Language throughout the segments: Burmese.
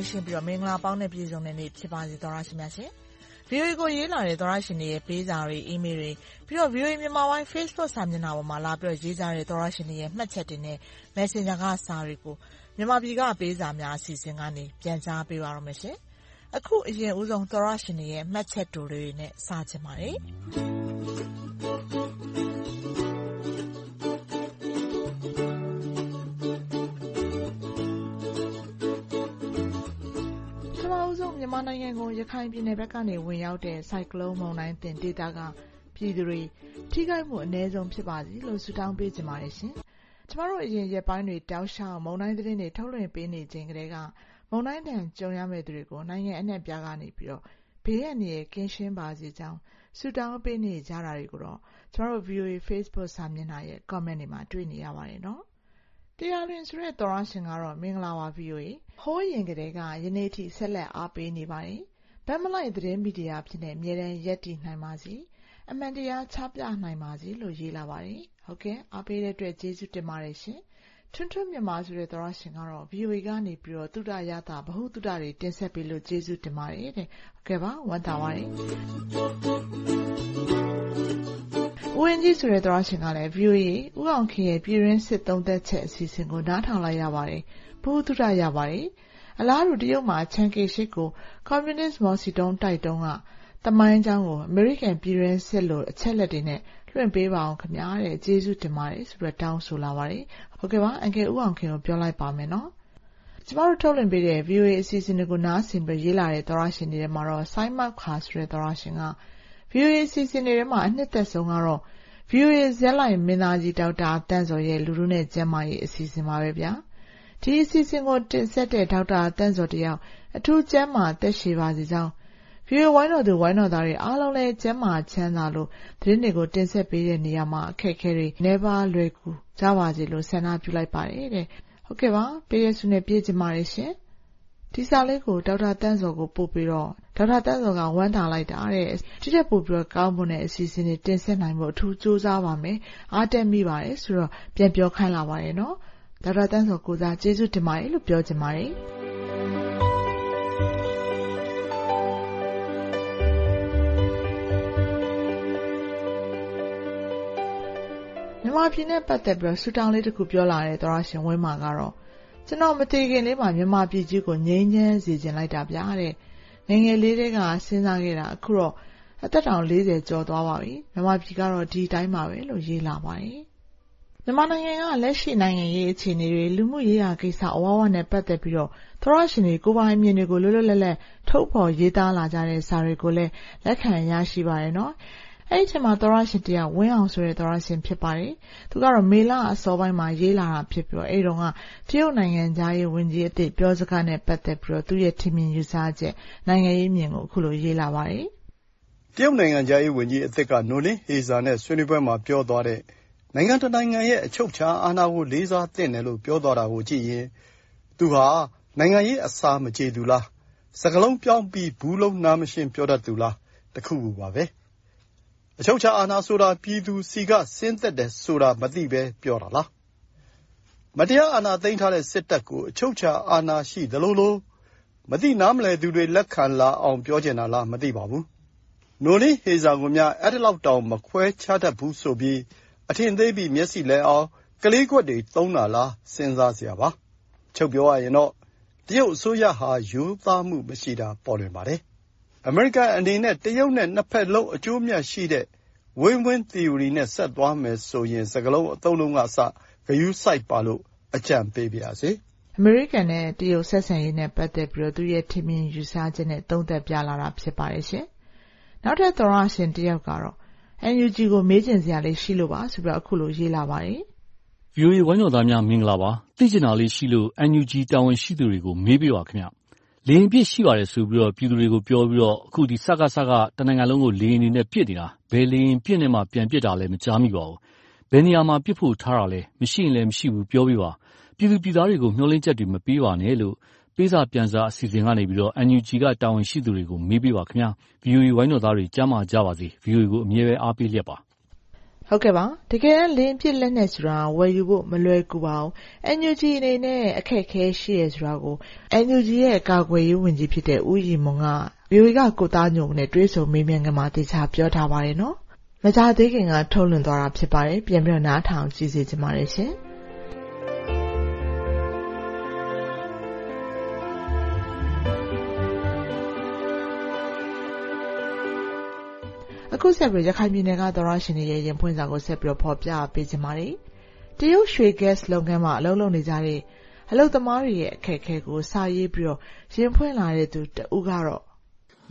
င်းရှင်းပြီးတော့ မင်္ဂလာပေါင်းနဲ့ ပြည့်စုံတဲ့နေ့ ဖြစ်ပါစေ သောရရှိမြတ်ရှင်။ VOA ကို ရေးလာတဲ့ သောရရှင်တွေရဲ့ ပေးစာတွေ အီးမေးလ်တွေ ပြီးတော့ VOA မြန်မာပိုင်း Facebook စာမျက်နှာပေါ်မှာ လာပြီးတော့ ရေးကြတဲ့ သောရရှင်တွေရဲ့ မှတ်ချက်တွေနဲ့ Messenger က စာတွေကို မြန်မာပြည်က ပေးစာများ အစီအစဉ်ကနေ ပြန်ကြားပေးပါရမယ်ရှင်။အခု အရင်ဦးဆုံး သောရရှင်တွေရဲ့ မှတ်ချက်တိုတွေနဲ့ စချင်ပါတယ် မြန်မာနိုင်ငံကို ရခိုင်ပြည်နယ်ဘက်ကနေ ဝင်ရောက်တဲ့ ဆိုင်ကလုန်းမုန်တိုင်းသင့်ဒေသက ပြည်သူတွေ ထိခိုက်မှု အနည်းဆုံးဖြစ်ပါစေလို့ ဆုတောင်းပေးချင်ပါတယ်ရှင်။ကျမတို့ အရင်ရက်ပိုင်းတွေ တောက်လျှောက် မုန်တိုင်းသတင်းတွေ ထုတ်လွှင့်ပေးနေချိန်ကတည်းက မုန်တိုင်းဒဏ် ကြုံရမယ့်သူတွေကို နိုင်ငံအနှံ့အပြားကနေ ဘေးအန္တရာယ် ကင်းရှင်းပါစေကြောင်း ဆုတောင်းပေးနေကြတာတွေကိုတော့ ကျမတို့ VOA Facebook စာမျက်နှာရဲ့ Comment တွေမှာ တွေ့နေရပါတယ်နော် တရားလွင်ဆိုတဲ့သောရရှင်ကတော့မင်္ဂလာပါ VOA ဟိုးရင်ကတည်းကယနေ့ထိဆက်လက်အားပေးနေပါတယ်။ဘက်မလိုက်သတင်းမီဒီယာဖြစ်နေအမြဲတမ်းရက်တည်နိုင်ပါစေ။အမှန်တရားချပြနိုင်ပါစေလို့ရေးလာပါတယ်။ဟုတ်ကဲ့အားပေးတဲ့အတွက်ကျေးဇူးတင်ပါတယ်ရှင်။ထွန်းထွန်းမြန်မာဆိုတဲ့သောရရှင်ကတော့ VOA ကနေပြီးတော့သုဒရတာဘ ഹു သုဒတွေတင်ဆက်ပေးလို့ကျေးဇူးတင်ပါတယ်တဲ့။ဟုတ်ကဲ့ပါဝမ်းသာပါတယ်။ ဦးဝင်းကြီးဆိုတဲ့သောတရှင်ကလည်း VOA ဦးအောင်ခင်ရဲ့ပြည်တွင်းစစ်သုံးသပ်ချက်အစီအစဉ်ကိုနားထောင်လိုက်ရပါတယ်။ဘုဟုတုတရပါတယ်။အလားတူတရုတ်မှာချန်ကေရှစ်ကိုကွန်မြူနစ်မော်စီတုန်းတိုက်တုန်းကသမိုင်းကြောင်းကိုအမေရိကန်ပြည်တွင်းစစ်လိုအချက်လက်တွေနဲ့လွှင့်ပေးပါအောင်ခင်ဗျာတဲ့ကျေးဇူးတင်ပါတယ်ဆိုပြီးတောင်းဆိုလာပါတယ်။ဟုတ်ကဲ့ပါအန်ကယ်ဦးအောင်ခင်ကိုပြောလိုက်ပါမယ်နော်။ကျမတို့ထုတ်လွှင့်ပေးတဲ့ VOA အစီအစဉ်တွေကိုနားဆင်ပြီးရေးလာတဲ့သောရရှင်တွေထဲမှာတော့ဆိုင်းမတ်ခါဆိုတဲ့သောရရှင်က VOA အစီအစဉ်တွေထဲမှာအနှစ်သက်ဆုံးကတော့ VOA ဇာတ်လမ်းမင်းသားကြီးဒေါက်တာသန့်ဇော်ရဲ့လူထုနဲ့ကျန်းမာရေးအစီအစဉ်ပါပဲဗျာ။ဒီအစီအစဉ်ကိုတင်ဆက်တဲ့ဒေါက်တာသန့်ဇော်တယောက်အထူးကျန်းမာအသက်ရှည်ပါစေကြောင်း VOA ဝိုင်းတော်သူဝိုင်းတော်သားတွေအားလုံးလည်းကျန်းမာချမ်းသာလို့သတင်းတွေကိုတင်ဆက်ပေးတဲ့နေရာမှာအခက်အခဲတွေနည်းပါးလွယ်ကူကြပါစေလို့ဆန္ဒပြုလိုက်ပါတယ်တဲ့။ဟုတ်ကဲ့ပါ။ပရိယတ်ဆုနဲ့ပြည့်ချင်ပါတယ်ရှင် ဒီစာလေးကိုဒေါက်တာသန့်ဇော်ကိုပို့ပြီးတော့ဒေါက်တာသန့်ဇော်ကဝမ်းသာလိုက်တာတဲ့။ဒီထက်ပိုပြီးကောင်းမွန်တဲ့အစီအစဉ်တွေတင်ဆက်နိုင်ဖို့အထူးကြိုးစားပါမယ်။အားတက်မိပါတယ်ဆိုတော့ပြန်ပြောခိုင်းလာပါတယ်နော်။ဒေါက်တာသန့်ဇော်ကိုယ်စားကျေးဇူးတင်ပါတယ်လို့ပြောချင်ပါတယ်။မြန်မာပြည်နဲ့ပတ်သက်ပြီးဆုတောင်းလေးတခုပြောလာတဲ့သောတရှင်ဝင်းမာကတော့ ကျွန်တော်မသေခင်လေးမှာမြန်မာပြည်ကြီးကိုငြိမ်းချမ်းစေချင်လိုက်တာဗျာတဲ့။ငယ်ငယ်လေးတည်းကစဉ်းစားခဲ့တာအခုတော့အသက်တောင်40ကျော်သွားပါပြီ။မြန်မာပြည်ကတော့ဒီအတိုင်းပါပဲလို့ရေးလာပါတယ်။မြန်မာနိုင်ငံကလက်ရှိနိုင်ငံရေးအခြေအနေတွေလူမှုရေးရာကိစ္စအဝဝနဲ့ပတ်သက်ပြီးတော့သောရရှင်တွေကိုပိုင်အမြင်တွေကိုလွတ်လွတ်လပ်လပ်ထုတ်ဖော်ရေးသားလာကြတဲ့စာတွေကိုလည်းလက်ခံရရှိပါရဲ့နော်။ အဲဒီအချိန်မှာသောတရှင်တယောက်ဝင်းအောင်ဆိုတဲ့သောတရှင်ဖြစ်ပါတယ်။သူကတော့မေလအစောပိုင်းမှာရေးလာတာဖြစ်ပြီးအဲဒီတုန်းကတရုတ်နိုင်ငံခြားရေးဝန်ကြီးအသစ်ပြောစကားနဲ့ပတ်သက်ပြီးသူ့ရဲ့ထင်မြင်ယူဆချက်နိုင်ငံရေးအမြင်ကိုအခုလိုရေးလာပါတယ်။တရုတ်နိုင်ငံခြားရေးဝန်ကြီးအသစ်ကနိုလင်းဟေဇာနဲ့ဆွေးနွေးပွဲမှာပြောသွားတဲ့နိုင်ငံတနိုင်ငံရဲ့အချုပ်အခြာအာဏာကိုလေးစားသင့်တယ်လို့ပြောသွားတာကိုကြည့်ရင်သူဟာနိုင်ငံရေးအစာမကြေသူလား၊စကားလုံးပြောင်းပြီးဘူးလုံးနားမရှင်းပြောတတ်သူလားတခုခုပါပဲ အချုပ်အခြာအာဏာဆိုတာ ပြည်သူဆီက ဆင်းသက်တယ်ဆိုတာ မသိဘဲ ပြောတာလား။မတရား အာဏာသိမ်းထားတဲ့ စစ်တပ်ကို အချုပ်အခြာအာဏာ ရှိသလိုလို မသိနားမလည်သူတွေ လက်ခံလာအောင် ပြောချင်တာလား မသိပါဘူး။နိုလင်းဟေဇာကိုများ အဲဒီလောက်တောင် မခွဲခြားတတ်ဘူးဆိုပြီး အထင်သေးပြီး မျက်စိလည်အောင် ကလေးကွက်တွေ သုံးတာလား စဉ်းစားစရာပါ။ချုပ်ပြောရရင်တော့ တရုတ်အစိုးရဟာ ရိုးသားမှုမရှိတာ ပေါ်လွင်ပါတယ် အမေရိကန်အနေနဲ့ တရုတ်နဲ့ နှစ်ဘက်လုံး အကျိုးအမြတ်ရှိတဲ့ Win-Win Theory နဲ့ ဆက်သွားမယ်ဆိုရင် စကားလုံး အသုံးအနှုန်းကအစ ဂရုစိုက်ပါလို့ အကြံပေးပါရစေ။အမေရိကန်နဲ့ တရုတ် ဆက်ဆံရေးနဲ့ ပတ်သက်ပြီး သူ့ရဲ့ ထင်မြင်ယူဆချက်နဲ့ သုံးသပ်ပြလာတာ ဖြစ်ပါတယ်ရှင်။နောက်ထပ် သောတရှင်တယောက်ကတော့ NUG ကို မေးချင်စရာလေးရှိလို့ပါဆိုပြီး အခုလို ရေးလာပါတယ်။ VOA ဝိုင်းတော်သားများ မင်္ဂလာပါ။သိချင်တာလေးရှိလို့ NUG တာဝန်ရှိသူတွေကို မေးပေးပါခင်ဗျ လေယာဉ်ပစ်ရှိပါတယ်ဆိုပြီးပြည်သူတွေကိုပြောပြီးတော့ အခု စကစက တနိုင်ငံလုံးကို လေယာဉ်တွေနဲ့ ပစ်နေတာ။ဘယ်လေယာဉ်ပစ်နဲ့မှ ပြန်ပစ်တာလဲ မကြားမိပါဘူး။ဘယ်နေရာမှာ ပစ်ဖို့ထားတာလဲ။မရှိရင်လည်းမရှိဘူး ပြောပေးပါ။ပြည်သူပြည်သားတွေကို မျှော်လင့်ချက်တွေ မပေးပါနဲ့လို့ ပေးစာပြန်စာ အစီအစဉ်ကနေ NUG က တာဝန်ရှိသူတွေကို မေးပေးပါခင်ဗျာ။ VOA ဝိုင်းတော်သားတွေ ကျန်းမာကြပါစေ။ VOA ကို အမြဲအားပေးလျက်ပါ။ ဟုတ်ကဲ့ပါတကယ်တမ်းလင်းပြစ်လက်နဲ့ဆိုတာဝယ်ယူဖို့မလွယ်ကူပါဘူး NUG အနေနဲ့အခက်အခဲရှိရဆိုတာကို NUG ရဲ့ကာကွယ်ရေးဝန်ကြီးဖြစ်တဲ့ဦးရီမွန်က VOA ကကိုသားညုံနဲ့တွေ့ဆုံမေးမြန်းခန်းမှာတေချာပြောထားပါတယ်နော်မကြသေးခင်ကထုတ်လွှင့်သွားတာဖြစ်ပါတယ်ပြန်ပြီးတော့နားထောင်ကြည့်စေချင်ပါတယ်ရှင် အခုဆက်ပြီးရခိုင်ပြည်နယ်ကသောရရှင်တွေရဲ့ရင်ဖွင့်စာကိုဆက်ပြီးတော့ဖော်ပြပေးချင်ပါတယ်တရုတ်ရွှေ gas လုပ်ငန်းမှာအလုပ်လုပ်နေကြတဲ့အလုပ်သမားတွေရဲ့အခက်အခဲကိုစာရေးပြီးတော့ရင်ဖွင့်လာတဲ့သူတဦးကတော့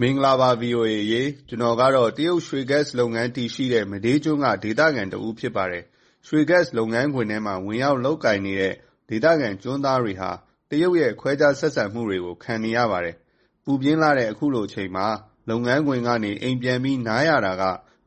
မင်္ဂလာပါ VOA ရေကျွန်တော်ကတော့တရုတ်ရွှေ gas လုပ်ငန်းတည်ရှိတဲ့မဒေးကျွန်းကဒေသခံတဦးဖြစ်ပါတယ်ရွှေ gas လုပ်ငန်းခွင်ထဲမှာဝင်ရောက်လုပ်ကင်နေတဲ့ဒေသခံကျွန်းသားတွေဟာတရုတ်ရဲ့ခွဲခြားဆက်ဆံမှုတွေကိုခံနေရပါတယ်ပူပြင်းလာတဲ့အခုလိုအချိန်မှာ လုပ်ငန်းခွင်ကနေ အိမ်ပြန်ပြီး နားရတာက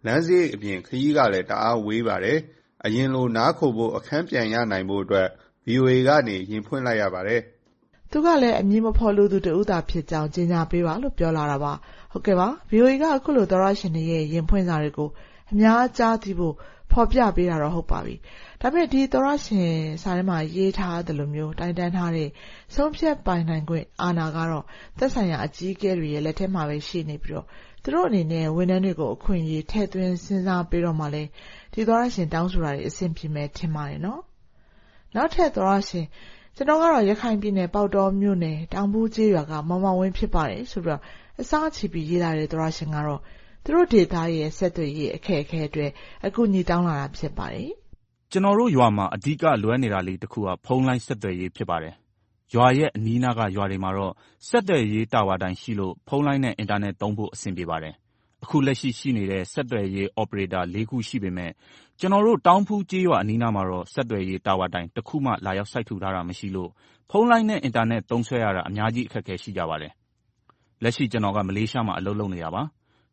လမ်းစရိတ်အပြင် ခရီးကလည်း တအားဝေးပါတယ်။အရင်လို နားခိုဖို့ အခန်းပြန်ရနိုင်ဖို့အတွက် VOA ကနေ ရင်ဖွင့်လိုက်ရပါတယ်။သူကလည်း အမည်မဖော်လိုသူ တဦးသာဖြစ်ကြောင်း ကြေညာပေးပါလို့ ပြောလာတာပါ။ဟုတ်ကဲ့ပါ။ VOA က အခုလို သောတရှင်တွေရဲ့ ရင်ဖွင့်စာတွေကို အများကြားသိဖို့ ဖော်ပြပေးတာတော့ဟုတ်ပါပြီ။ဒါပေမဲ့ဒီသောတရှင်စာထဲမှာရေးထားသလိုမျိုးတိုင်တန်းထားတဲ့ဆုံးဖြတ်ပိုင်နိုင်ခွင့်အာဏာကတော့သက်ဆိုင်ရာအကြီးအကဲတွေရဲ့လက်ထဲမှာပဲရှိနေပြီးတော့သူတို့အနေနဲ့ဝန်ထမ်းတွေကိုအခွင့်အရေးထည့်သွင်းစဉ်းစားပေးတော့မှလည်းဒီသောတရှင်တောင်းဆိုတာတွေအဆင်ပြေမယ်ထင်ပါတယ်နော်။နောက်ထပ်သောတရှင်ကျနော်ကတော့ရခိုင်ပြည်နယ်ပေါက်တောမြို့နယ်တောင်ဘူးကျေးရွာကမောင်မောင်ဝင်းဖြစ်ပါတယ်ဆိုပြီးတော့အစားချီပြီးရေးလာတဲ့သောတရှင်ကတော့ သူတို့ဒေသရဲ့ဆက်သွယ်ရေးအခက်အခဲအတွက် အကူအညီတောင်းလာတာ ဖြစ်ပါတယ် ကျနော်တို့ရွာမှာ အဓိကလိုအပ်နေတာလေးတခုက ဖုန်းလိုင်းဆက်သွယ်ရေး ဖြစ်ပါတယ်။ရွာရဲ့ အနီးနားက ရွာတွေမှာတော့ ဆက်သွယ်ရေးတာဝါတိုင်ရှိလို့ ဖုန်းလိုင်းနဲ့ အင်တာနက်သုံးဖို့ အဆင်ပြေပါတယ်။အခုလက်ရှိ ရှိနေတဲ့ ဆက်သွယ်ရေး အော်ပရေတာ လေးခု ရှိပေမယ့် ကျနော်တို့ တောင်ဖူးကျေးရွာ အနီးနားမှာတော့ ဆက်သွယ်ရေးတာဝါတိုင် တခုမှ လာရောက်စိုက်ထူထားတာ မရှိလို့ ဖုန်းလိုင်းနဲ့ အင်တာနက် သုံးစွဲရတာ အများကြီး အခက်အခဲ ရှိကြပါတယ်။လက်ရှိ ကျနော်က မလေးရှားမှာ အလုပ်လုပ်နေတာပါ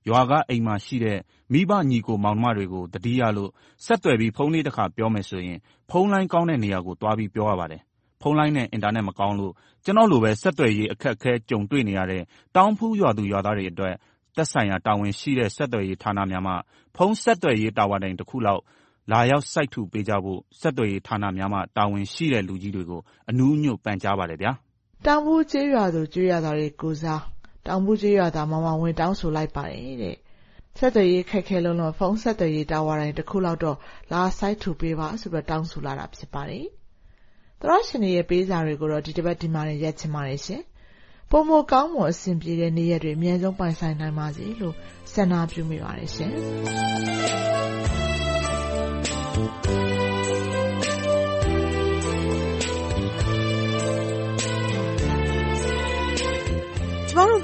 ရွာက အိမ်မှာရှိတဲ့ မိဘညီအကို မောင်နှမတွေကို သတိရလို့ ဆက်သွယ်ပြီး ဖုန်းလေးတခါ ပြောမယ်ဆိုရင် ဖုန်းလိုင်းကောင်းတဲ့နေရာကို သွားပြီး ပြောရပါတယ်။ဖုန်းလိုင်းနဲ့ အင်တာနက် မကောင်းလို့ ကျနော့်လိုပဲ ဆက်သွယ်ရေး အခက်အခဲ ကြုံတွေ့နေရတဲ့ တောင်ဖူးရွာသူရွာသားတွေအတွက် သက်ဆိုင်ရာ တာဝန်ရှိတဲ့ ဆက်သွယ်ရေးဌာနများမှ ဖုန်းဆက်သွယ်ရေး တာဝါတိုင်တခုလောက် လာရောက် စိုက်ထူပေးကြဖို့ ဆက်သွယ်ရေးဌာနများမှ တာဝန်ရှိတဲ့ လူကြီးတွေကို အနူးအညွတ် ပန်ကြားပါတယ်ဗျာ။”တောင်ဖူးကျေးရွာသူ ကျေးရွာသားတွေကိုယ်စား တောင်ဘူးကျေးရွာသားမောင်မောင်ဝင်းတောင်းဆိုလိုက်ပါတယ်တဲ့။ဆက်သွယ်ရေးခက်ခဲလွန်းလို့ဖုန်းဆက်သွယ်ရေးတာဝါတိုင်တခုလောက်တော့လာစိုက်ထူပေးပါဆိုပြီးတောင်းဆိုလာတာဖြစ်ပါတယ်။သောတရှင်တွေရဲ့ပေးစာတွေကိုတော့ဒီတပတ်ဒီမှာတင်ရပ်ချင်ပါတယ်ရှင်။ပိုမိုကောင်းမွန်အဆင်ပြေတဲ့နေ့ရက်တွေအမြန်ဆုံးပိုင်ဆိုင်နိုင်ပါစေလို့ဆန္ဒပြုမိပါတယ်ရှင်။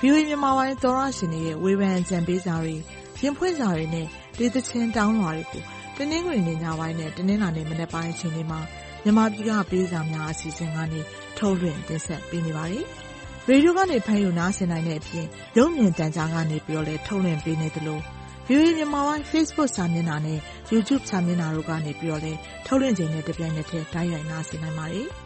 VOA မြန်မာပိုင်းသောရရှင်တွေရဲ့ ဝေဖန်အကြံပေးစာတွေ ရင်ဖွင့်စာတွေနဲ့ ဒေသချင်းတောင်းလွှာတွေကိုတင်းနှင်းတွင်နေညပိုင်းနဲ့တင်းနှင်းလာနေမနေ့ပိုင်း အချိန်လေးမှာ မြန်မာပြည်က ပေးစာများ အစီအစဉ်ကနေ ထုတ်လွှင့်တင်ဆက်ပေးနေပါတယ်။ရေဒီယိုကနေ ဖမ်းယူနားဆင်နိုင်တဲ့အပြင် ရုပ်မြင်သံကြားကနေပြီးတော့လည်း ထုတ်လွှင့်ပေးနေသလို VOA မြန်မာပိုင်း Facebook စာမျက်နှာနဲ့ YouTube စာမျက်နှာတို့ကနေပြီးတော့လည်း ထုတ်လွှင့်ခြင်းနဲ့ တပြိုင်နက်တည်း တိုက်ရိုက်နားဆင်နိုင်ပါတယ်။